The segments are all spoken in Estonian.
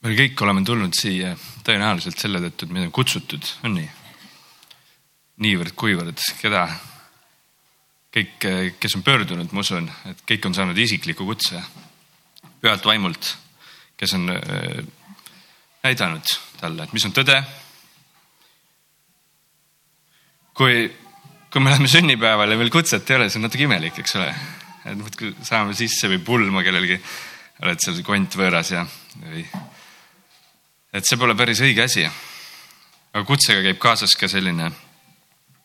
me kõik oleme tulnud siia tõenäoliselt selle tõttu, et meid on kutsutud, on nii? niivõrd-kuivõrd, keda, kõik, kes on pöördunud, ma usun, et kõik on saanud isikliku kutse pühalt vaimult, kes on äh, näidanud talle, et mis on tõde. kui, kui me läheme sünnipäevale ja veel kutset ei ole, see on natuke imelik, eks ole. et muudkui saame sisse või pulma kellelgi, oled seal kont võõras ja, või et see pole päris õige asi. aga kutsega käib kaasas ka selline,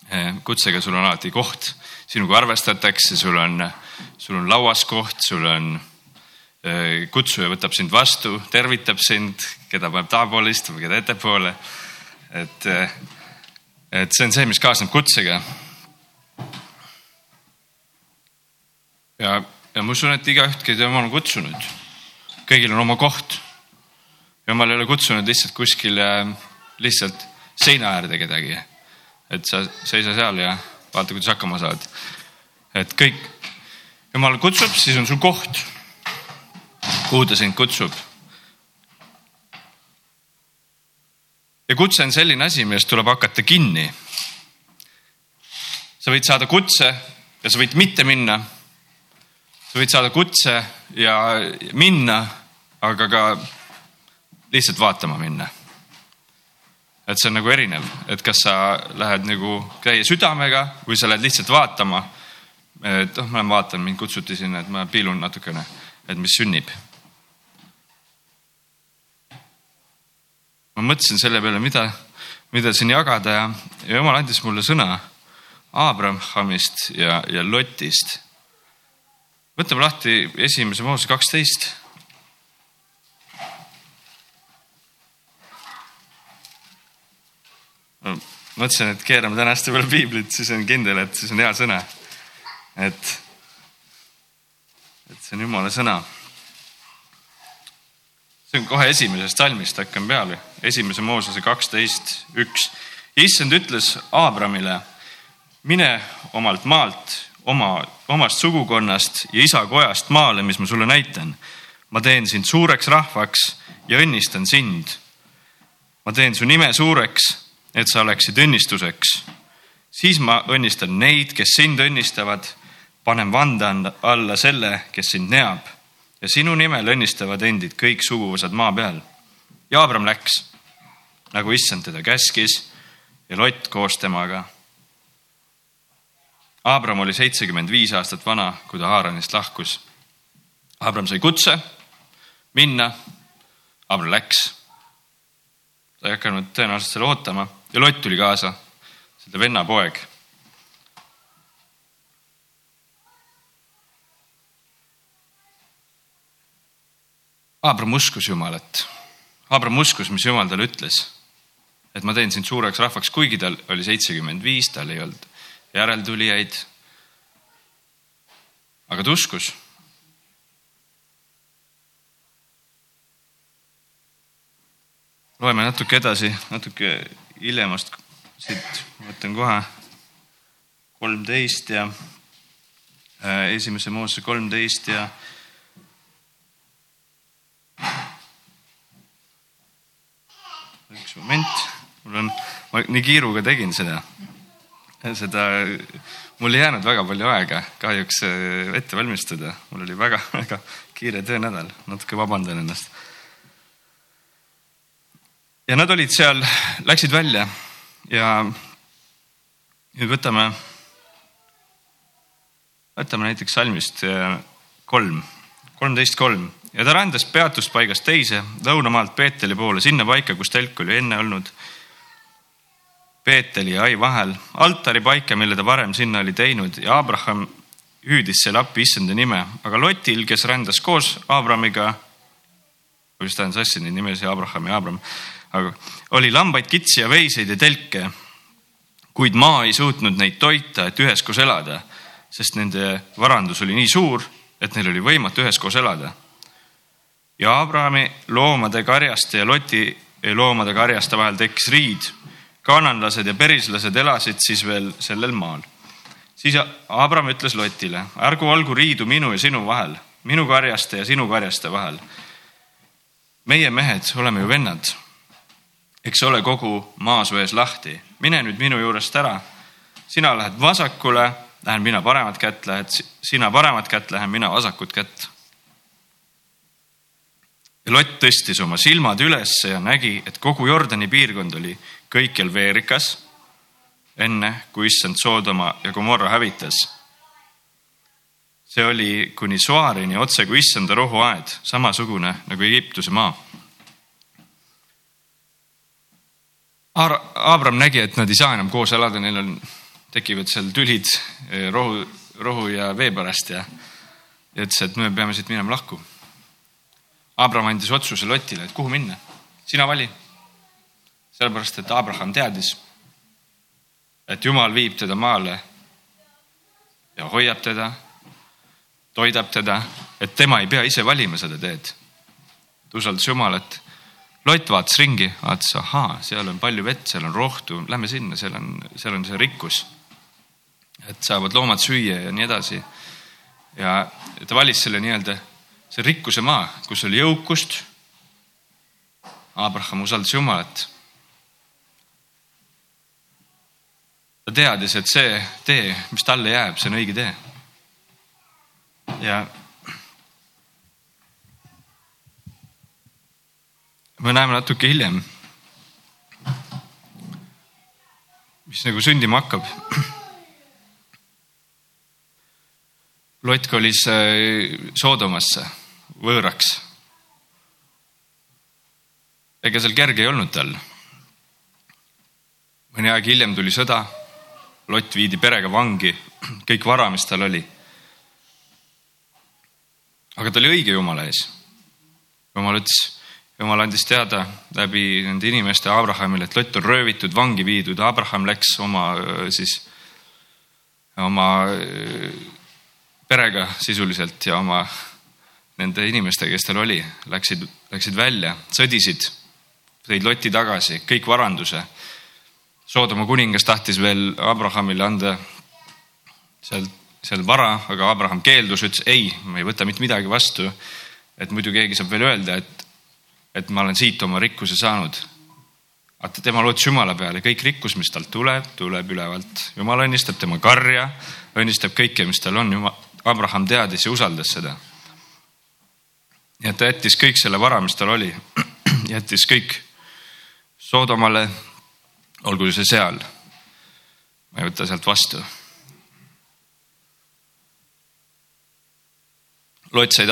eh, kutsega sul on alati koht, sinuga arvestatakse, sul on, sul on lauas koht, sul on eh, kutsuja võtab sind vastu, tervitab sind, keda paneb tahapoole istuma, keda ettepoole. et, eh, et see on see, mis kaasneb kutsega. ja, ja ma usun, et igaüht, keda Jumal on kutsunud, kõigil on oma koht jumal ei ole kutsunud lihtsalt kuskile lihtsalt seina äärde kedagi. et sa seisa seal ja vaata, kuidas hakkama saad. et kõik, jumal kutsub, siis on sul koht, kuhu ta sind kutsub. ja kutse on selline asi, millest tuleb hakata kinni. sa võid saada kutse ja sa võid mitte minna. sa võid saada kutse ja minna, aga ka lihtsalt vaatama minna. et see on nagu erinev, et kas sa lähed nagu täie südamega või sa lähed lihtsalt vaatama. et oh, ma lähen vaatan, mind kutsuti sinna, et ma piilun natukene, et mis sünnib. ma mõtlesin selle peale, mida, mida siin jagada ja, ja jumal andis mulle sõna Abrahamist ja, ja Lotist. võtame lahti esimese Moose kaksteist mõtlesin, et keerame täna hästi palju piiblit, siis on kindel, et siis on hea sõna. et, et see on jumala sõna. see on kohe esimesest salmist, hakkame peale, esimese Moosese kaksteist, üks. issand ütles Abramile, mine omalt maalt, oma, omast sugukonnast ja isa kojast maale, mis ma sulle näitan. ma teen sind suureks rahvaks ja õnnistan sind. ma teen su nime suureks et sa oleksid õnnistuseks. siis ma õnnistan neid, kes sind õnnistavad, panen vande alla selle, kes sind neab ja sinu nimel õnnistavad endid kõik suguvõsad maa peal. ja Abram läks, nagu issand teda käskis ja Lott koos temaga. Abram oli seitsekümmend viis aastat vana, kui ta Haaranist lahkus. Abram sai kutse minna. Abram läks. ta ei hakanud tõenäoliselt selle ootama ja Lott tuli kaasa, selle venna poeg. Abram uskus Jumalat. Abram uskus, mis Jumal talle ütles. et ma teen sind suureks rahvaks, kuigi tal oli seitsekümmend viis, tal ei olnud järeltulijaid. aga ta uskus loeme natuke edasi, natuke hiljemast siit võtan kohe. kolmteist ja äh, esimese Moose kolmteist ja üks moment, mul on, ma nii kiiruga tegin seda, seda, mul ei jäänud väga palju aega kahjuks äh, ette valmistada, mul oli väga-väga kiire töönädal, natuke vabandan ennast ja nad olid seal, läksid välja ja nüüd võtame, võtame näiteks salmist eh, kolm, kolmteist kolm ja ta rändas peatuspaigast teise lõunamaalt Peeteli poole, sinna paika, kus telk oli enne olnud. Peeteli ja Ai vahel, altari paika, mille ta varem sinna oli teinud ja Abraham hüüdis selle appi issanda nime, aga Lotil, kes rändas koos Abramiga, vist ajan sassi neid nimesid, Abraham ja Abram aga oli lambaid, kitsi ja veiseid ja telke. kuid maa ei suutnud neid toita, et üheskoos elada, sest nende varandus oli nii suur, et neil oli võimatu üheskoos elada. ja Abrahami loomade karjaste ja Loti loomade karjaste vahel tekkis riid. kananlased ja perislased elasid siis veel sellel maal. siis Abram ütles Lotile, ärgu olgu riidu minu ja sinu vahel, minu karjaste ja sinu karjaste vahel meie mehed oleme ju vennad. Eks ole kogu maasuees lahti, mine nüüd minu juurest ära. sina lähed vasakule, lähen mina paremat kätt, lähed sina paremat kätt, lähen mina vasakut kätt. ja Lott tõstis oma silmad ülesse ja nägi, et kogu Jordani piirkond oli kõikjal veerikas, enne kui issand Soodoma ja Gomorra hävitas see oli kuni Soarini otse kui issanda rohuaed, samasugune nagu Egiptuse maa. Abram nägi, et nad ei saa enam koos elada, neil on, tekivad seal tülid eh, rohu, rohu ja vee pärast ja, ja ütles, et me peame siit minema lahku. Abram andis otsuse Lotile, et kuhu minna, sina vali. sellepärast, et Abraham teadis, et Jumal viib teda maale ja hoiab teda toidab teda, et tema ei pea ise valima seda teed. ta usaldas Jumalat. Lott vaatas ringi, vaatas, ahaa, seal on palju vett, seal on rohtu, lähme sinna, seal on, seal on see rikkus. et saavad loomad süüa ja nii edasi. ja ta valis selle nii-öelda, see rikkuse maa, kus oli jõukust. Abraham usaldas Jumalat. ta teadis, et see tee, mis talle jääb, see on õige tee ja me näeme natuke hiljem, mis nagu sündima hakkab. Lott kolis äh, Soodomasse võõraks. ega seal kerge ei olnud tal. mõni aeg hiljem tuli sõda. Lott viidi perega vangi, kõik vara, mis tal oli aga ta oli õige Jumala ees. Jumal ütles, Jumal andis teada läbi nende inimeste Abrahamile, et Lott on röövitud, vangi viidud, Abraham läks oma siis, oma perega sisuliselt ja oma nende inimestega, kes tal oli, läksid, läksid välja, sõdisid, tõid Loti tagasi, kõik varanduse. Soodoma kuningas tahtis veel Abrahamile anda sealt seal vara, aga Abraham keeldus, ütles ei, ma ei võta mitte midagi vastu. et muidu keegi saab veel öelda, et, et ma olen siit oma rikkuse saanud. vaata, tema lootis Jumala peale, kõik rikkus, mis talt tuleb, tuleb ülevalt. Jumal õnnistab tema karja, õnnistab kõike, mis tal on. Jumal, Abraham teadis ja usaldas seda. et ta jättis kõik selle vara, mis tal oli, jättis kõik Soodomale, olgu see seal. ma ei võta sealt vastu Lott sai,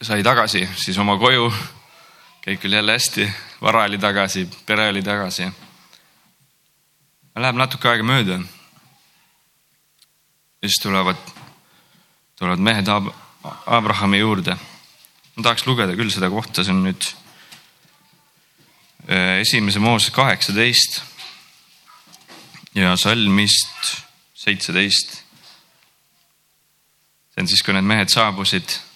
sai tagasi siis oma koju. Kõik oli jälle hästi, vara oli tagasi, pere oli tagasi. Läheb natuke aega mööda. ja siis tulevad, tulevad mehed Ab Abrahami juurde. ma tahaks lugeda küll seda kohta, see on nüüd äh, esimese Mooses kaheksateist ja salmist seitseteist. see on siis, kui need mehed saabusid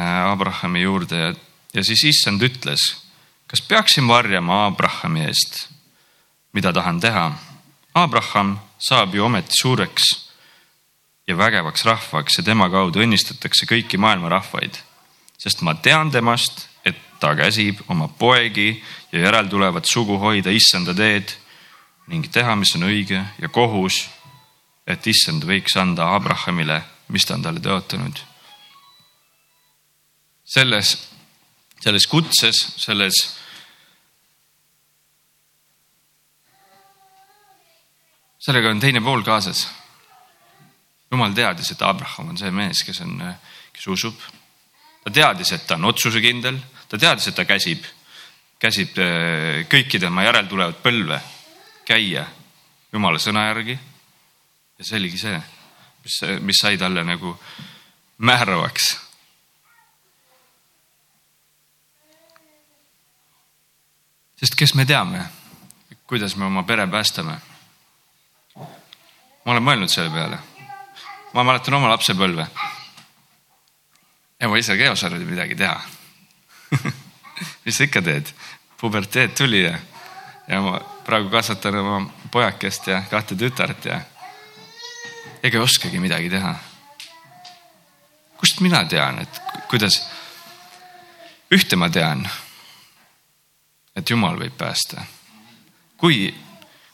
Abrahami juurde ja, ja siis issand ütles, kas peaksin varjama Abrahami eest, mida tahan teha. Abraham saab ju ometi suureks ja vägevaks rahvaks ja tema kaudu õnnistatakse kõiki maailma rahvaid, sest ma tean temast, et ta käsib oma poegi ja järeltulevat sugu hoida issanda teed ning teha, mis on õige ja kohus, et issand võiks anda Abrahamile, mis ta on talle tõotanud selles, selles kutses, selles sellega on teine pool kaasas. jumal teadis, et Abraham on see mees, kes on, kes usub. ta teadis, et ta on otsusekindel, ta teadis, et ta käsib, käsib äh, kõiki tema järeltulevat põlve käia jumala sõna järgi. ja see oligi see, mis, mis sai talle nagu määravaks sest kes me teame, kuidas me oma pere päästame? ma olen mõelnud selle peale. ma mäletan oma lapsepõlve. ema isaga eos oli midagi teha mis sa ikka teed? puberteed tuli ja, ja ma praegu kasvatan oma pojakest ja kahte tütart ja ega ei oskagi midagi teha. kust mina tean, et kuidas ühte ma tean, et Jumal võib päästa. kui,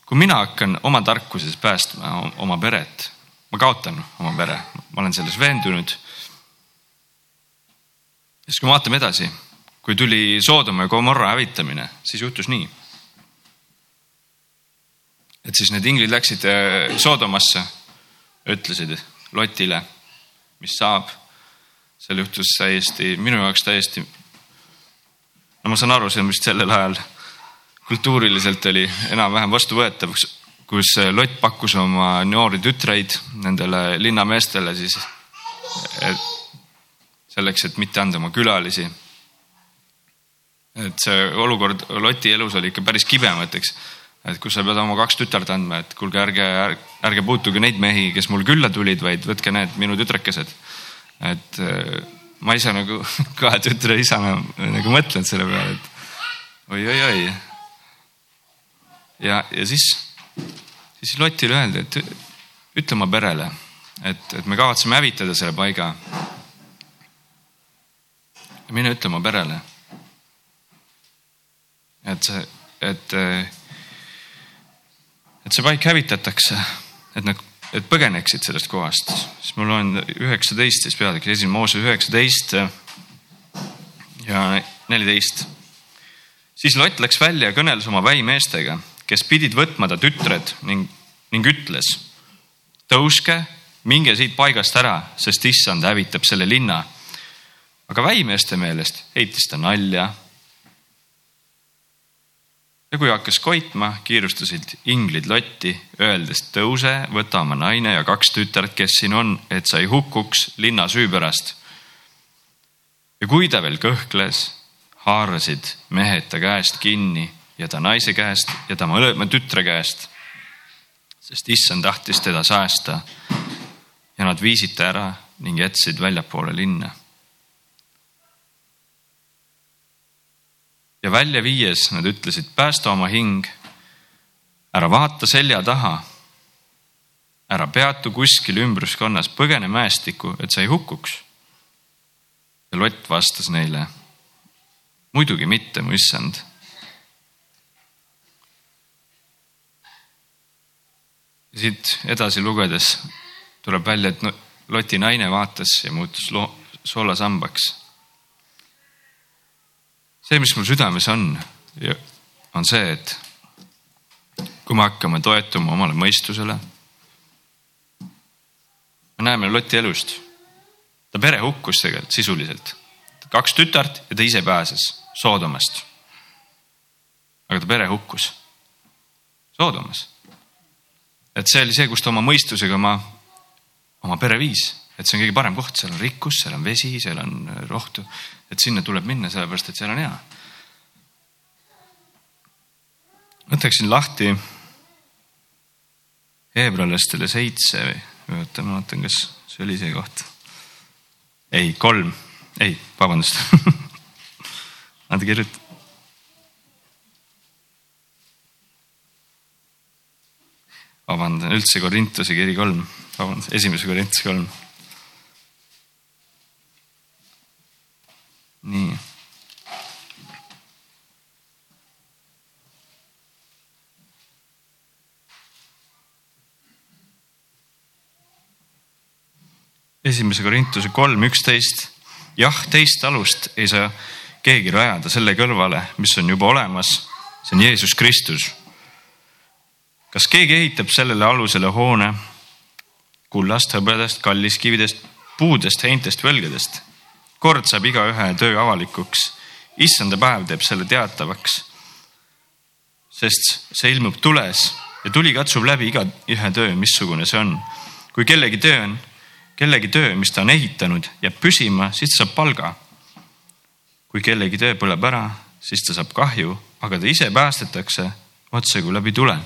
kui mina hakkan oma tarkuses päästma oma peret, ma kaotan oma pere, ma olen selles veendunud. siis kui me vaatame edasi, kui tuli Soodoma ja Gomorra hävitamine, siis juhtus nii. et siis need inglid läksid äh, Soodomasse, ütlesid Lotile, mis saab. seal juhtus täiesti, minu jaoks täiesti no ma saan aru, see on vist sellel ajal kultuuriliselt oli enam-vähem vastuvõetav, kus Lott pakkus oma noori tütreid nendele linnameestele siis et selleks, et mitte anda oma külalisi. et see olukord Loti elus oli ikka päris kibe, ma ütleks, et kus sa pead oma kaks tütart andma, et kuulge, ärge, ärge puutuge neid mehi, kes mul külla tulid, vaid võtke need minu tütrekesed. et ma ise nagu kahe tütre isana nagu mõtlen selle peale, et oi-oi-oi. ja, ja siis, siis Lotile öeldi, et ütle oma perele, et, et me kavatseme hävitada selle paiga. mine ütle oma perele. et et, et see paik hävitatakse, et nad et põgeneksid sellest kohast, siis ma loen üheksateist siis peatükk, esimene Mooses üheksateist ja neliteist. siis Lott läks välja ja kõneles oma väimeestega, kes pidid võtma ta tütred ning, ning ütles. tõuske, minge siit paigast ära, sest issand hävitab selle linna. aga väimeeste meelest heitis ta nalja ja kui hakkas koitma, kiirustasid inglid Lotti, öeldes tõuse, võta oma naine ja kaks tütart, kes siin on, et sa ei hukkuks linna süü pärast. ja kui ta veel kõhkles, haarasid mehed ta käest kinni ja ta naise käest ja ta mõlema tütre käest, sest issand tahtis teda säästa. ja nad viisid ta ära ning jätsid väljapoole linna ja välja viies nad ütlesid, päästa oma hing. ära vaata selja taha. ära peatu kuskil ümbruskonnas, põgene mäestikku, et sa ei hukkuks. ja Lott vastas neile. muidugi mitte, mu issand. siit edasi lugedes tuleb välja, et Loti naine vaatas ja muutus soolasambaks see, mis mul südames on, on see, et kui me hakkame toetuma omale mõistusele. me näeme Loti elust, ta pere hukkus tegelikult sisuliselt, kaks tütart ja ta ise pääses Soodomast. aga ta pere hukkus Soodomas. et see oli see, kus ta oma mõistusega oma, oma pere viis, et see on kõige parem koht, seal on rikkus, seal on vesi, seal on rohtu et sinna tuleb minna, sellepärast et seal on hea. võtaksin lahti Heebrealastele seitse või oota, ma vaatan, kas see oli see koht. ei, kolm, ei, vabandust Nad kirjutavad. vabandan, üldse Korintuse kiri kolm, vabandust, esimese Korintuse kolm nii. esimese Korintuse kolm üksteist. jah, teist alust ei saa keegi rajada selle kõrvale, mis on juba olemas. see on Jeesus Kristus. kas keegi ehitab sellele alusele hoone kullast, hõbedast, kalliskividest, puudest, heintest, võlgadest? Kord saab igaühe töö avalikuks. issanda päev teeb selle teatavaks. sest see ilmub tules ja tuli katsub läbi igaühe töö, missugune see on. kui kellegi töö on, kellegi töö, mis ta on ehitanud, jääb püsima, siis ta saab palga. kui kellegi töö põleb ära, siis ta saab kahju, aga ta ise päästetakse otse kui läbi tule.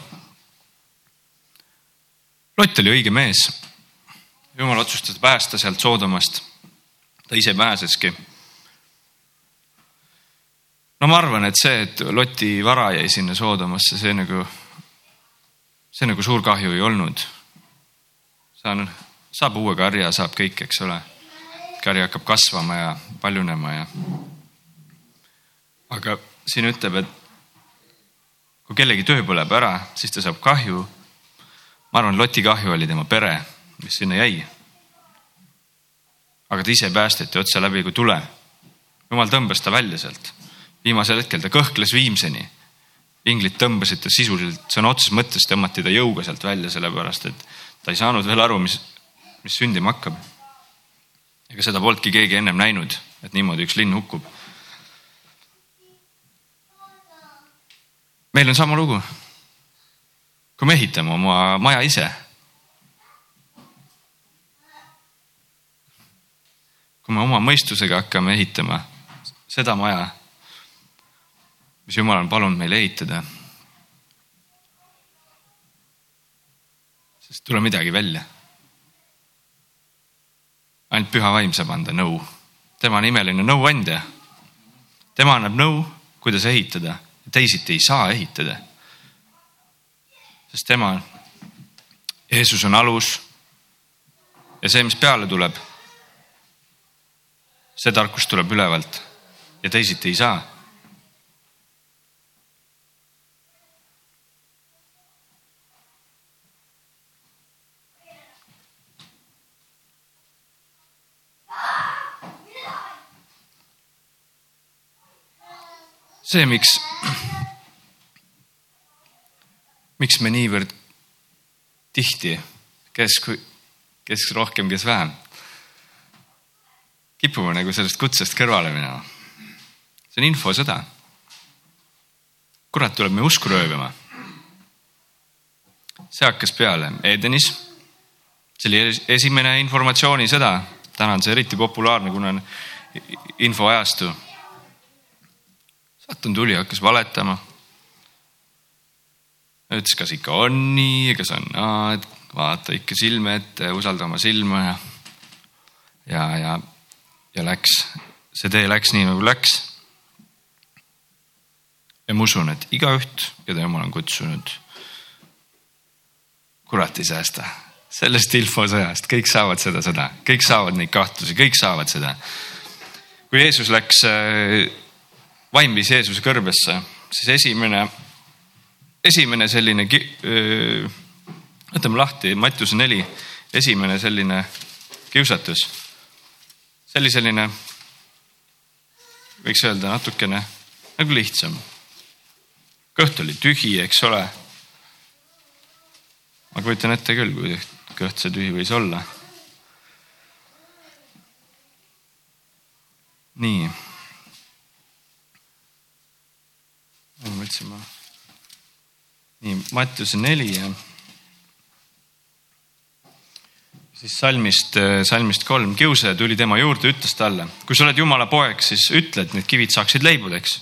Lott oli õige mees. jumal otsustas päästa sealt Soodomast ta ise pääseski. no ma arvan, et see, et Loti vara jäi sinna Soodomasse, see nagu, see nagu suur kahju ei olnud. saan, saab uue karja, saab kõik, eks ole. kari hakkab kasvama ja paljunema ja. aga siin ütleb, et kui kellegi töö põleb ära, siis ta saab kahju. ma arvan, Loti kahju oli tema pere, mis sinna jäi. Aga ta ise päästeti otse läbi kui tule. jumal tõmbas ta välja sealt. viimasel hetkel ta kõhkles viimseni. inglid tõmbasid ta sisuliselt sõna otseses mõttes tõmmati ta jõuga sealt välja, sellepärast et ta ei saanud veel aru, mis, mis sündima hakkab. ega seda polnudki keegi ennem näinud, et niimoodi üks linn hukkub meil on sama lugu. kui me ehitame oma maja ise. Kui me oma mõistusega hakkame ehitama seda maja, mis Jumal on palunud meil ehitada. sest tule midagi välja. ainult püha vaim saab anda nõu, tema on imeline nõuandja. tema annab nõu, kuidas ehitada teisiti ei saa ehitada. sest tema, Jeesus on alus. ja see, mis peale tuleb, see tarkus tuleb ülevalt ja teisiti ei saa. see, miks miks me niivõrd tihti, kes, kes rohkem, kes vähem, kipume nagu sellest kutsest kõrvale minema. see on infosõda. kurat tuleb meie usku röövima. see hakkas peale Edenis. see oli esimene informatsioonisõda, täna on see eriti populaarne, kuna on infoajastu. satan tuli, hakkas valetama ütles, kas ikka on nii, kas on naa, et vaata ikka silme ette, usalda oma silma ja, ja, ja, ja läks, see tee läks nii nagu läks. ja ma usun, et igaüht, keda jumal on kutsunud, kurat ei säästa sellest infosõjast, kõik saavad seda sõda, kõik saavad neid kahtlusi, kõik saavad seda. kui Jeesus läks, vaim viis Jeesuse kõrbesse, siis esimene esimene selline, võtame lahti Mattiuse neli, esimene selline kiusatus. See oli selline, võiks öelda natukene nagu lihtsam. kõht oli tühi, eks ole. ma kujutan ette küll, kui kõht see tühi võis olla. nii. ma üldse ma nii, Mattiuse neli ja siis salmist, salmist kolm, kiusaja tuli tema juurde, ütles talle, kui sa oled Jumala poeg, siis ütle, et need kivid saaksid leibudeks.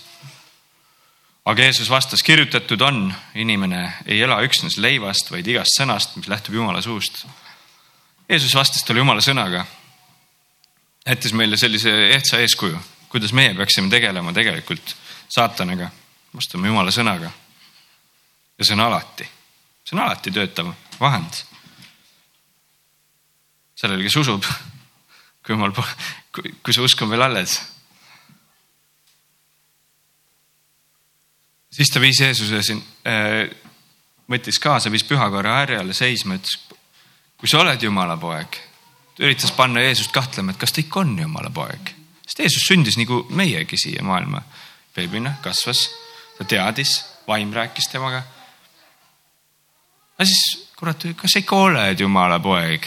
aga Jeesus vastas, kirjutatud on, inimene ei ela üksnes leivast, vaid igast sõnast, mis lähtub Jumala suust. Jeesus vastas talle Jumala sõnaga. jättis meile sellise ehtsa eeskuju, kuidas meie peaksime tegelema tegelikult saatanaga, vastame Jumala sõnaga ja see on alati, see on alati töötav vahend. Sellele, kes usub, kui jumal, kui, see usk on veel alles. siis ta viis Jeesuse siin äh,, võttis kaasa, viis pühakorra härjale seisma, ütles, kui sa oled Jumala poeg, üritas panna Jeesust kahtlema, et kas ta ikka on Jumala poeg, sest Jeesus sündis nagu meiegi siia maailma beebina, kasvas, ta teadis, vaim rääkis temaga aga siis kurat, kas sa ikka oled jumala poeg?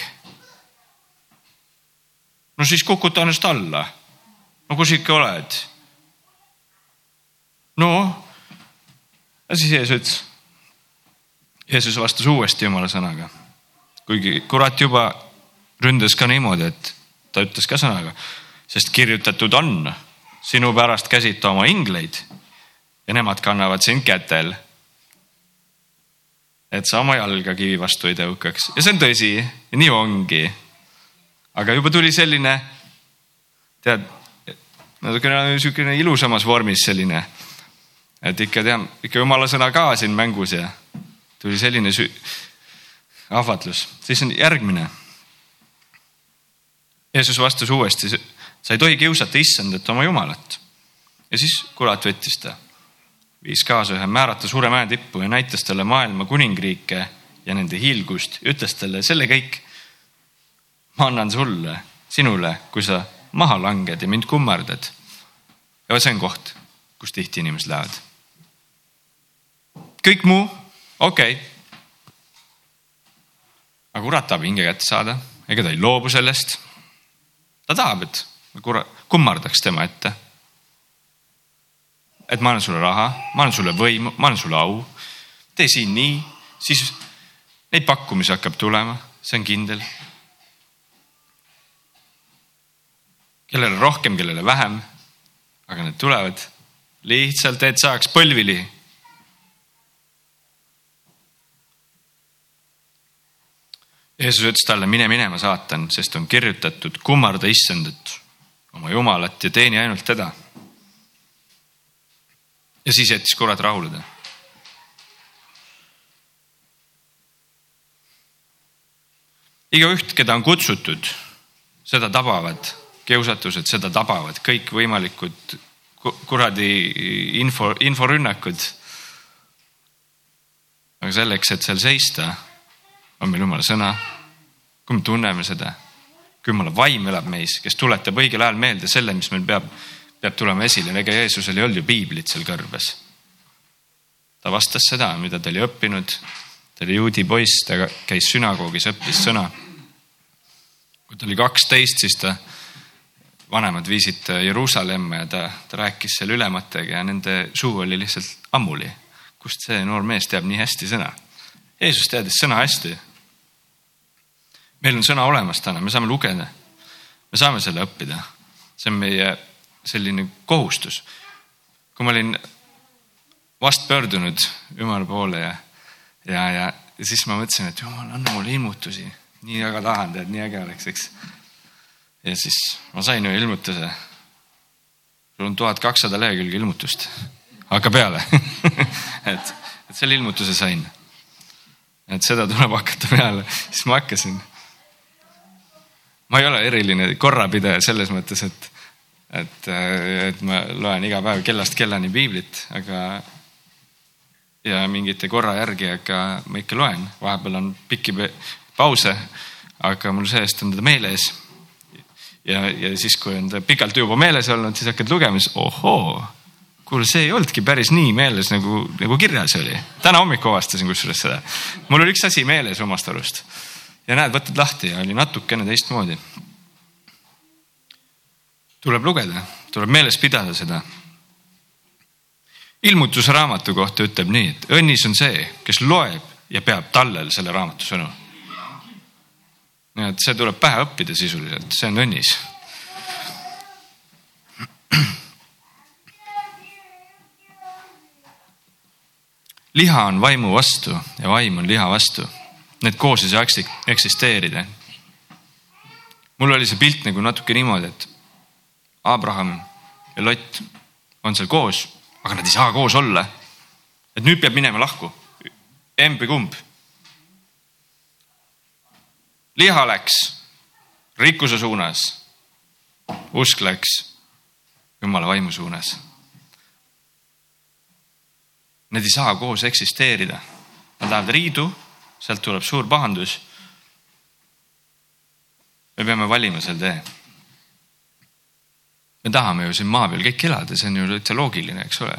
No siis kukuta ennast alla. no kus ikka oled? no, ja siis Jeesus. Jeesus vastas uuesti jumala sõnaga. kuigi kurat juba ründas ka niimoodi, et ta ütles ka sõnaga, sest kirjutatud on, sinu pärast käsita oma ingleid ja nemad kannavad sind kätel et sa oma jalga kivi vastu ei tõukaks ja see on tõsi, nii ongi. Aga juba tuli selline, tead, natukene niisugune ilusamas vormis selline, et ikka tean, ikka jumala sõna ka siin mängus ja tuli selline süü, ahvatlus, siis on järgmine. Jeesus vastas uuesti, sa ei tohi kiusata issandat oma jumalat. ja siis kurat võttis ta, viis kaasa ühe määrata suure mäe tippu ja näitas talle maailma kuningriike ja nende hiilgust ütles talle selle kõik. Ma annan sulle, sinule, kui sa maha langed ja mind kummardad. ja see on koht, kus tihti inimesed lähevad. kõik muu, okei okay. aga kurat tahab hinge kätte saada, ega ta ei loobu sellest. ta tahab, et kurat kummardaks tema ette. et ma annan sulle raha, ma annan sulle võimu, ma annan sulle au. tee siin nii, siis neid pakkumisi hakkab tulema, see on kindel. Kellele rohkem, kellele vähem. aga need tulevad lihtsalt, et saaks põlvili. Jeesus ütles talle, mine minema, saatan, sest on kirjutatud, kummarda issandat, oma jumalat ja teeni ainult teda. ja siis jättis kurat rahuleda igaüht, keda on kutsutud, seda tabavad kiusatused, seda tabavad kõikvõimalikud kuradi info, inforünnakud. aga selleks, et seal seista, on meil jumala sõna. kui me tunneme seda, kui jumala vaim elab meis, kes tuletab õigel ajal meelde selle, mis meil peab, peab tulema esile. ega Jeesusel ei olnud ju piiblit seal kõrbes. ta vastas seda, mida ta oli õppinud ta oli juudi poiss, ta käis sünagoogis, õppis sõna. kui ta oli kaksteist, siis ta, vanemad viisid Jeruusalemma ja ta, ta rääkis seal ülematega ja nende suu oli lihtsalt ammuli. kust see noor mees teab nii hästi sõna? Jeesus teadis sõna hästi. meil on sõna olemas täna, me saame lugeda. me saame selle õppida. see on meie selline kohustus. kui ma olin vast pöördunud Jumala poole ja, ja, ja siis ma mõtlesin, et jumal, anna mulle ilmutusi, nii väga tahan, tead, nii äge oleks, eks. Ja siis ma sain ju ilmutuse. sul on tuhat kakssada lehekülge ilmutust, hakka peale et, et selle ilmutuse sain. et seda tuleb hakata peale, siis ma hakkasin. ma ei ole eriline korrapidaja selles mõttes, et, et, et ma loen iga päev kellast kellani piiblit, aga ja mingite korra järgi, aga ma ikka loen, vahepeal on pikki pause, aga mul see-eest on teda meeles. Ja, ja siis, kui on ta pikalt juba meeles olnud, siis hakkad lugema, siis ohoo, kuule, see ei olnudki päris nii meeles nagu, nagu kirjas oli. täna hommikul avastasin kusjuures seda. mul oli üks asi meeles omast arust ja näed, võtad lahti ja oli natukene teistmoodi. tuleb lugeda, tuleb meeles pidada seda ilmutusraamatu kohta ütleb nii, et õnnis on see, kes loeb ja peab tallel selle raamatu sõnu. Et see tuleb pähe õppida sisuliselt, see on õnnis. liha on vaimu vastu ja vaim on liha vastu. Need koos ei saa eksisteerida. mul oli see pilt nagu natuke niimoodi, et Abraham ja Lott on seal koos aga nad ei saa koos olla. et nüüd peab minema lahku, emb või kumb. Liha läks rikkuse suunas, usk läks jumala vaimu suunas. Need ei saa koos eksisteerida, nad lähevad riidu, sealt tuleb suur pahandus. me peame valima selle tee me tahame ju siin maa peal kõik elada, see on ju täitsa loogiline, eks ole.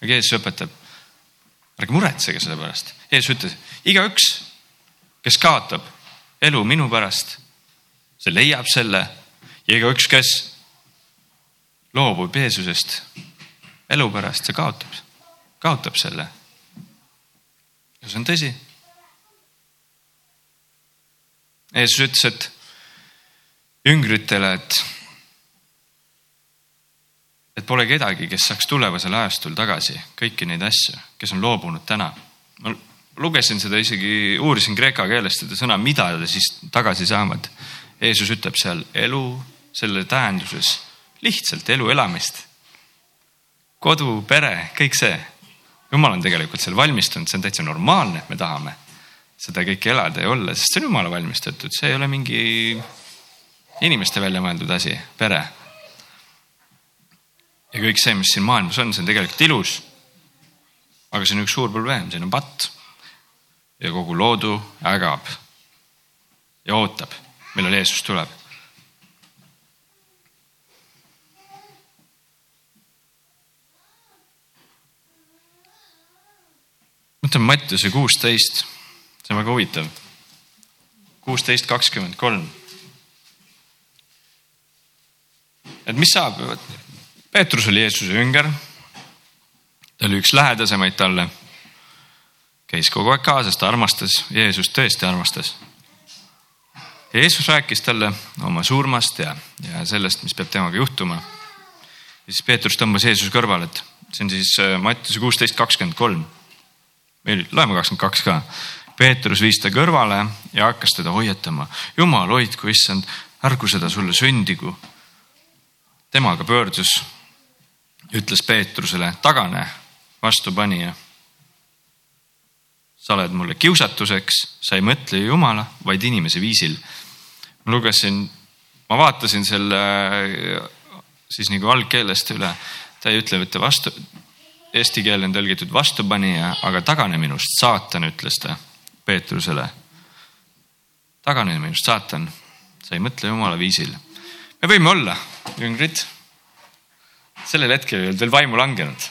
aga Jeesus õpetab, ärge muretsege selle pärast. Jeesus ütles, igaüks, kes kaotab elu minu pärast, see leiab selle ja igaüks, kes loobub Jeesusest elu pärast, see kaotab, kaotab selle. ja see on tõsi. Jeesus ütles, et jüngritele, et et pole kedagi, kes saaks tulevasel ajastul tagasi kõiki neid asju, kes on loobunud täna. ma lugesin seda isegi, uurisin kreeka keeles seda sõna, mida ta siis tagasi saavad. Jeesus ütleb seal elu selle tähenduses, lihtsalt elu elamist. kodu, pere, kõik see. jumal on tegelikult seal valmistunud, see on täitsa normaalne, et me tahame seda kõike elada ja olla, sest see on jumala valmistatud, see ei ole mingi inimeste välja mõeldud asi, pere ja kõik see, mis siin maailmas on, see on tegelikult ilus. aga siin on üks suur probleem, siin on patt. Ja kogu loodu ägab ja ootab, millal Jeesus tuleb. mõtleme Mattiuse kuusteist, see on väga huvitav. kuusteist kakskümmend kolm. et mis saab, Peetrus oli Jeesuse jünger. ta oli üks lähedasemaid talle. Käis kogu aeg kaasas, ta armastas, Jeesus tõesti armastas. Jeesus rääkis talle oma surmast ja, ja sellest, mis peab temaga juhtuma. ja siis Peetrus tõmbas Jeesuse kõrvale, et see on siis äh, Mattiuse kuusteist kakskümmend kolm. meil loeme kakskümmend kaks ka. Peetrus viis ta kõrvale ja hakkas teda hoiatama. jumal hoidku, issand, ärgu seda sulle sündigu. temaga pöördus ütles Peetrusele, tagane, vastupanija. Sa oled mulle kiusatuseks, sa ei mõtle Jumala, vaid inimese viisil. ma lugesin, ma vaatasin selle siis nagu algkeelest üle, ta ei ütle mitte vastu, eesti keel on tõlgitud vastupanija, aga tagane minust, saatan, ütles ta Peetrusele. tagane minust, saatan, sa ei mõtle Jumala viisil. me võime olla jüngrid sellel hetkel ei olnud veel vaimu langenud.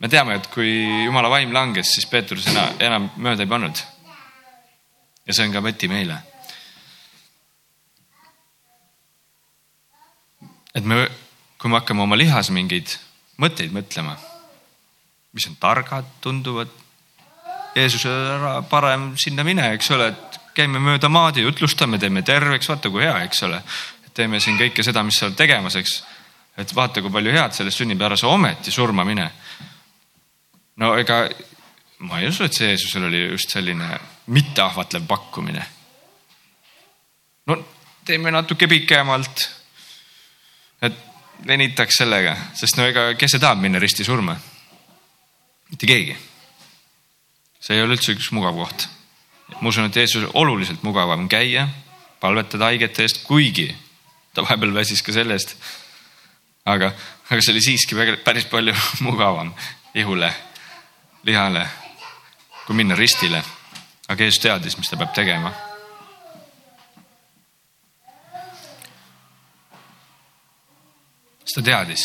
Me teame, et kui jumala vaim langes, siis Peetrus enam, enam mööda ei pannud. ja see on ka võti meile. et me, kui me hakkame oma lihas mingeid mõtteid mõtlema, mis on targad, tunduvad. Jeesuse ära parem sinna mine, eks ole, et käime mööda maad ja jutlustame, teeme terveks, vaata kui hea, eks ole. teeme siin kõike seda, mis sa oled tegemas, eks et vaata, kui palju head sellest sünnib, ära sa ometi surma mine. No ega ma ei usu, et see Jeesusel oli just selline mitteahvatlev pakkumine. no teeme natuke pikemalt. et venitaks sellega, sest no ega, kes see tahab minna risti surma? mitte keegi. see ei ole üldse üks mugav koht. ma usun, et Jeesusel oluliselt mugavam käia, palvetada haigete eest, kuigi ta vahepeal väsis ka selle eest aga, aga see oli siiski päris palju mugavam ihule, lihale, kui minna ristile. aga Jeesus teadis, mis ta peab tegema. siis ta teadis,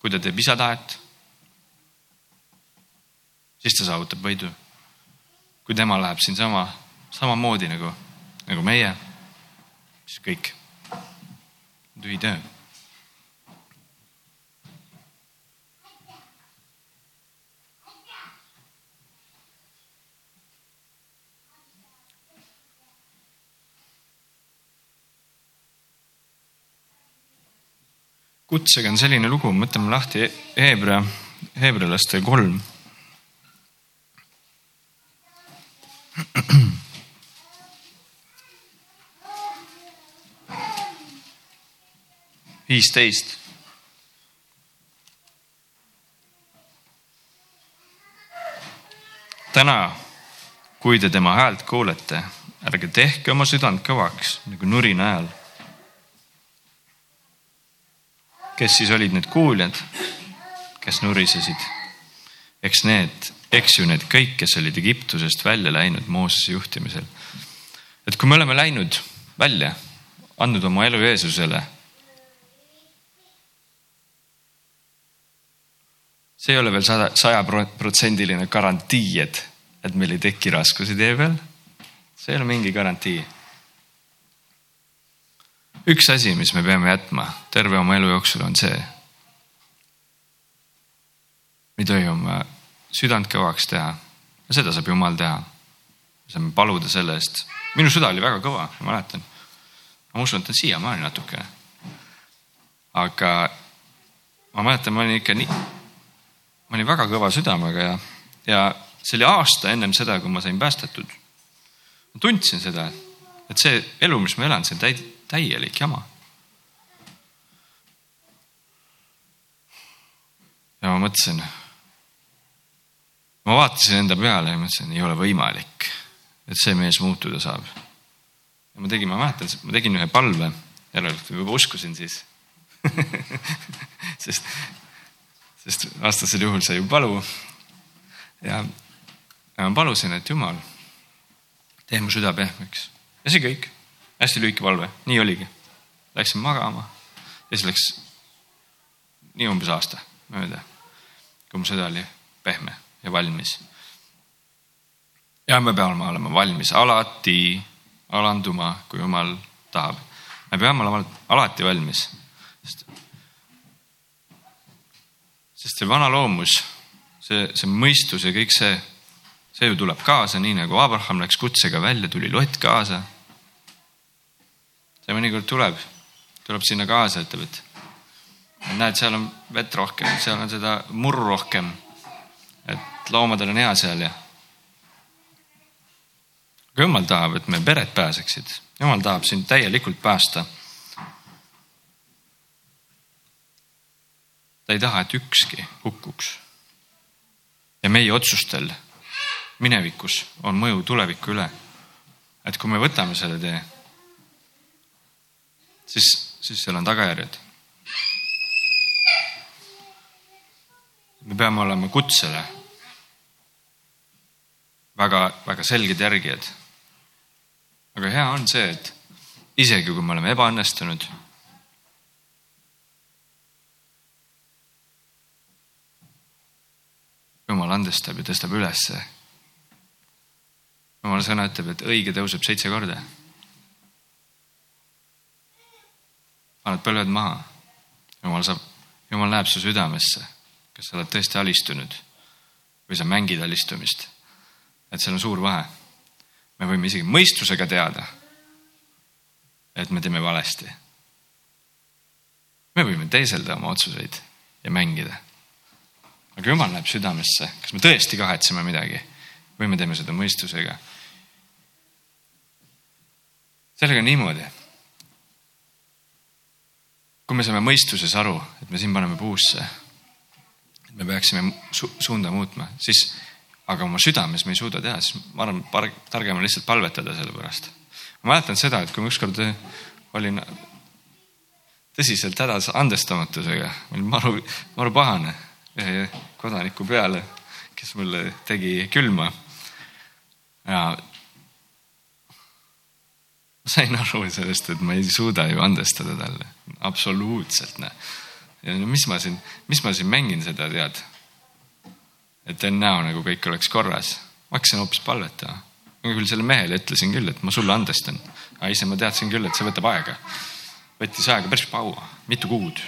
kui ta teeb isa tahet, siis ta saavutab võidu. kui tema läheb siinsama, samamoodi nagu, nagu meie, siis kõik, tühi töö kutsega on selline lugu, mõtleme lahti Heebra, heebrealaste kolm. viisteist. täna, kui te tema häält kuulete, ärge tehke oma südant kõvaks nagu nurina ajal kes siis olid need kuuljad, kes nurisesid? eks need, eks ju need kõik, kes olid Egiptusest välja läinud Moosese juhtimisel. et kui me oleme läinud välja, andnud oma elu Jeesusele. see ei ole veel sada, sajaprotsendiline garantii, et, et meil ei teki raskusi tee peal. see ei ole mingi garantii üks asi, mis me peame jätma terve oma elu jooksul, on see. me ei tohi oma südant kõvaks teha ja seda saab Jumal teha. me saame paluda selle eest. minu süda oli väga kõva, ma mäletan. ma usun, et on siiamaani natukene. aga ma mäletan, ma olin ikka nii, ma olin väga kõva südamega ja, ja see oli aasta ennem seda, kui ma sain päästetud. ma tundsin seda, et see elu, mis ma elan, see on täi-, täielik jama. ja ma mõtlesin, ma vaatasin enda peale ja mõtlesin, ei ole võimalik, et see mees muutuda saab. ja ma tegin, ma mäletan, ma tegin ühe palve, järelikult juba uskusin siis sest, sest vastasel juhul sa ei palu. ja, ja ma palusin, et Jumal, tee mu süda pehmeks ja see kõik, hästi lühike palve, nii oligi. Läksin magama ja siis läks nii umbes aasta mööda, kui mu süda oli pehme ja valmis. ja me peame olema valmis alati alanduma, kui Jumal tahab. me peame olema alati valmis, sest, sest see vana loomus, see, see mõistus ja kõik see, see ju tuleb kaasa, nii nagu Abraham läks kutsega välja, tuli Lott kaasa. See mõnikord tuleb, tuleb sinna kaasa, ütleb, et näed, seal on vett rohkem, seal on seda murru rohkem. et loomadel on hea seal ja. aga jumal tahab, et meie pered pääseksid, jumal tahab sind täielikult päästa. ta ei taha, et ükski hukkuks. ja meie otsustel minevikus on mõju tuleviku üle. et kui me võtame selle tee, siis, siis seal on tagajärjed me peame olema kutsele väga-väga selged järgijad. aga hea on see, et isegi kui me oleme ebaõnnestunud, jumal andestab ja tõstab ülesse. jumala sõna ütleb, et õige tõuseb seitse korda. Paned põlved maha, jumal saab, jumal näeb su südamesse kas sa oled tõesti alistunud või sa mängid alistumist. et seal on suur vahe. me võime isegi mõistusega teada, et me teeme valesti. me võime teeselda oma otsuseid ja mängida. aga jumal näeb südamesse, kas me tõesti kahetseme midagi või me teeme seda mõistusega. sellega on niimoodi. Kui me saame mõistuses aru, et me siin paneme puusse me peaksime su suunda muutma, siis aga oma südames me ei suuda teha, siis ma arvan, targem on lihtsalt palvetada selle pärast. ma mäletan seda, et kui ma ükskord olin tõsiselt hädas andestamatusega, ma olin maru, maru pahane ühe kodaniku peale, kes mulle tegi külma. ja sain aru sellest, et ma ei suuda ju andestada talle, absoluutselt, noh ja no mis ma siin, mis ma siin mängin seda, tead. et teen näo, nagu kõik oleks korras. ma hakkasin hoopis palvetama. ma küll sellele mehele ütlesin küll, et ma sulle andestan. aga ise ma teadsin küll, et see võtab aega. võttis aega päris kaua, mitu kuud.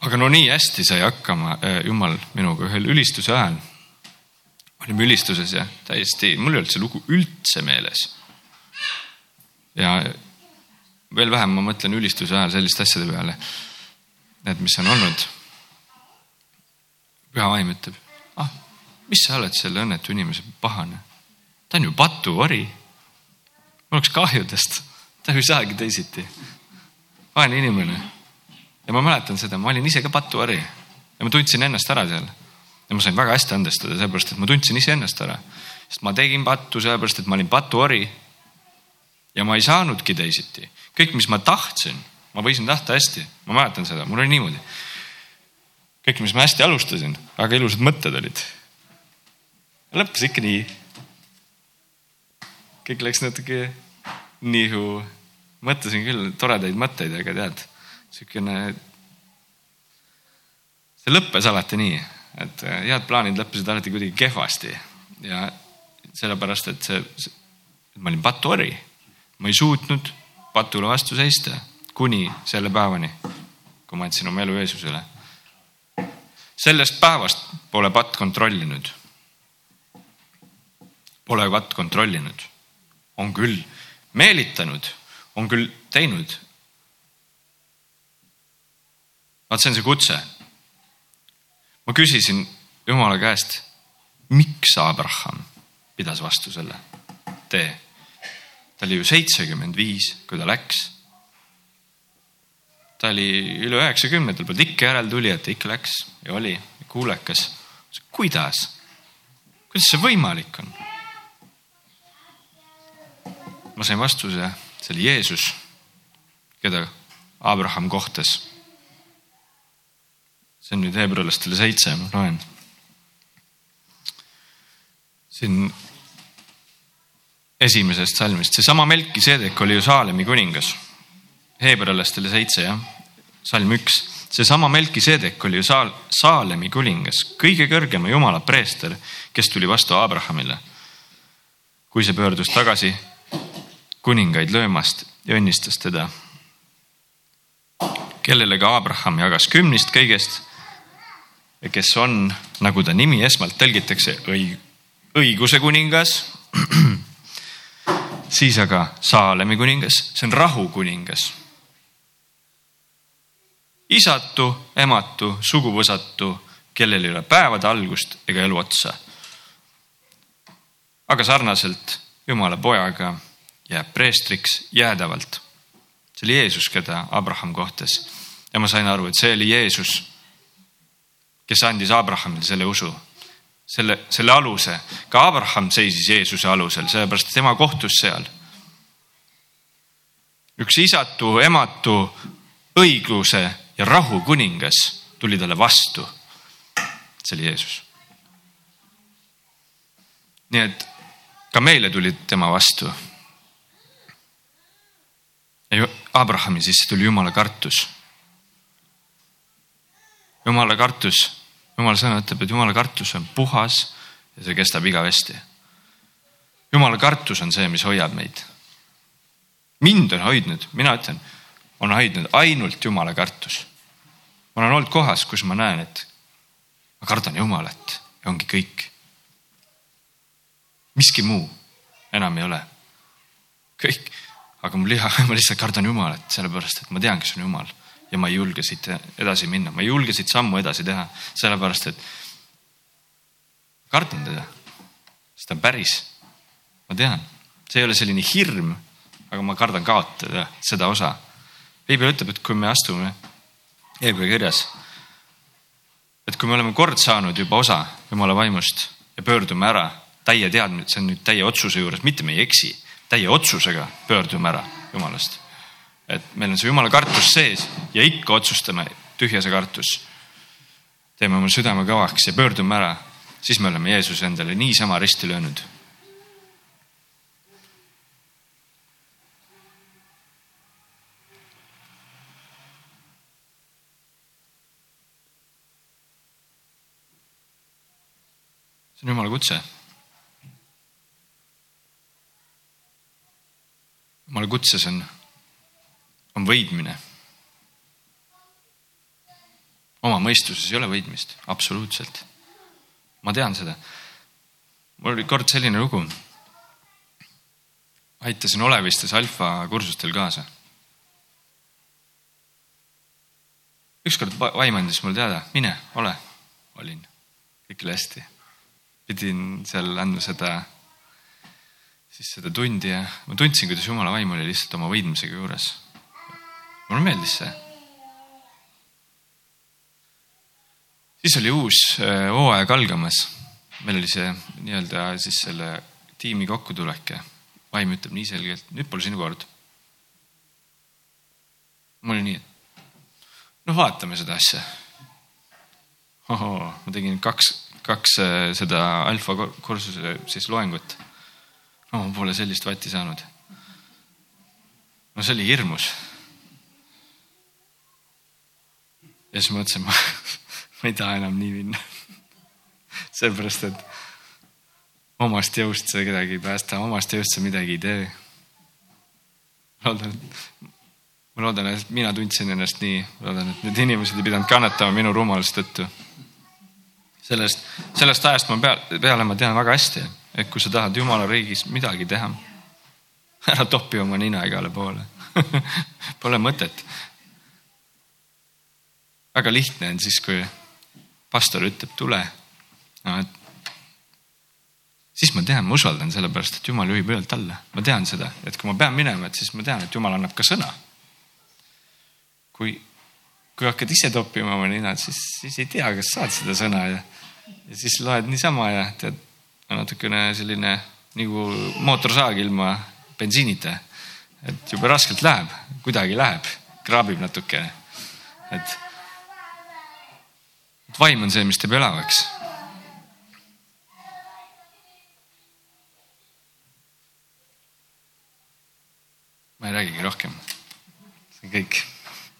aga no nii hästi sai hakkama äh, Jumal minuga ühel ülistuse ajal. Olime ülistuses ja täiesti, mul ei olnud see lugu üldse meeles. ja veel vähem ma mõtlen ülistuse ajal selliste asjade peale. Need, mis on olnud. püha vaim ütleb, ah, mis sa oled selle õnnetu inimese pahane. ta on ju patuvari. mul oleks kahju tast, ta ei saagi teisiti. vaene inimene. ja ma mäletan seda, ma olin ise ka patuvari ja ma tundsin ennast ära seal. Ja ma sain väga hästi andestada, sellepärast et ma tundsin iseennast ära. sest ma tegin pattu sellepärast, et ma olin patuori. ja ma ei saanudki teisiti kõik, mis ma tahtsin, ma võisin tahta hästi, ma mäletan seda, mul oli niimoodi. kõik, mis ma hästi alustasin, väga ilusad mõtted olid. lõppes ikka nii. kõik läks natuke nihu, mõtlesin küll toredaid mõtteid, aga tead, siukene. see lõppes alati nii, et head plaanid lõppesid alati kuidagi kehvasti ja sellepärast, et see, ma olin patuori, ma ei suutnud patule vastu seista kuni selle päevani, kui ma andsin oma elu Jeesusele. sellest päevast pole patt kontrollinud. Pole patt kontrollinud, on küll meelitanud, on küll teinud. vaat see on see kutse. Ma küsisin Jumala käest, miks Abraham pidas vastu selle tee ta oli ju seitsekümmend viis, kui ta läks. ta oli üle üheksakümne, tal polnud ikka järeltulijat, ikka läks ja oli kuulekas. kuidas, kuidas see võimalik on? ma sain vastuse, see oli Jeesus. keda Abraham kohtas. See on nüüd Hebrealastele seitse, ma loen. siin esimesest salmist, seesama Melkiseedek oli ju Saalemi kuningas. Hebrealastele seitse jah, salm üks, seesama Melkiseedek oli ju Saal-, Saalemi kuningas, kõige kõrgema jumala preester, kes tuli vastu Abrahamile. kui see pöördus tagasi kuningaid löömast ja õnnistas teda. kellele ka Abraham jagas kümnist kõigest kes on, nagu ta nimi esmalt tõlgitakse, õig-, õiguse kuningas siis aga Saalemi kuningas, see on rahu kuningas. isatu, ematu, suguvõsatu, kellel ei ole päevade algust ega elu otsa. aga sarnaselt Jumala pojaga jääb preestriks jäädavalt. see oli Jeesus, keda Abraham kohtas ja ma sain aru, et see oli Jeesus, kes andis Abrahamile selle usu selle, selle aluse. ka Abraham seisis Jeesuse alusel, sellepärast tema kohtus seal. üks isatu, ematu, õigluse ja rahu kuningas tuli talle vastu. see oli Jeesus. nii et ka meile tuli tema vastu. Abrahami sisse tuli jumala kartus. jumala kartus jumala sõna ütleb, et jumala kartus on puhas ja see kestab igavesti. jumala kartus on see, mis hoiab meid. mind on hoidnud, mina ütlen, on hoidnud ainult jumala kartus. ma olen olnud kohas, kus ma näen, et ma kardan jumalat ja ongi kõik. miski muu enam ei ole. kõik, aga mul liha, ma lihtsalt kardan jumalat, sellepärast et ma tean, kes on jumal ja ma ei julge siit edasi minna, ma ei julge siit sammu edasi teha, sellepärast et kardan teda, sest ta on päris. ma tean, see ei ole selline hirm, aga ma kardan kaotada seda osa. piibel ütleb, et kui me astume Hebra kirjas, et kui me oleme kord saanud juba osa Jumala vaimust ja pöördume ära täie teadmine, see on nüüd täie otsuse juures, mitte me ei eksi, täie otsusega pöördume ära Jumalast et meil on see jumala kartus sees ja ikka otsustame, tühja see kartus. teeme oma südame kõvaks ja pöördume ära, siis me oleme Jeesuse endale niisama risti löönud. see on jumala kutse. jumala kutses on on võidmine. oma mõistuses ei ole võidmist, absoluutselt. ma tean seda. mul oli kord selline lugu. aitasin Olevistes alfa kursustel kaasa. ükskord vaim andis mulle teada, mine, ole, olin, kõik oli hästi. pidin seal andma seda, siis seda tundi ja ma tundsin, kuidas jumala vaim oli lihtsalt oma võidmisega juures mulle meeldis see. siis oli uus äh, hooaeg algamas. meil oli see nii-öelda siis selle tiimi kokkutulek ja vaim ütleb nii selgelt, nüüd pole sinu kord. mul oli nii, et noh, vaatame seda asja. ohoo, ma tegin kaks, kaks äh, seda alfa kursuse siis loengut. no ma pole sellist vatti saanud. no see oli hirmus ja siis mõtlesin, ma, ma ei taha enam nii minna seepärast, et omast jõust see kedagi ei päästa, omast jõust sa midagi ei tee. loodan, ma loodan, et mina tundsin ennast nii, loodan, et need inimesed ei pidanud kannatama minu rumaluse tõttu. sellest, sellest ajast ma peale, peale ma tean väga hästi, et kui sa tahad jumala riigis midagi teha, ära topi oma nina igale poole Pole mõtet väga lihtne on siis, kui pastor ütleb, tule no,. siis ma tean, ma usaldan sellepärast, et jumal juhib öölt alla, ma tean seda, et kui ma pean minema, et siis ma tean, et jumal annab ka sõna. kui, kui hakkad ise toppima oma ninad, siis, siis ei tea, kas saad seda sõna ja, ja siis loed niisama ja tead, natukene selline nagu mootorsaag ilma bensiinita. et jube raskelt läheb, kuidagi läheb, kraabib natukene. et vaim on see, mis teeb elavaks. ma ei räägigi rohkem. see on kõik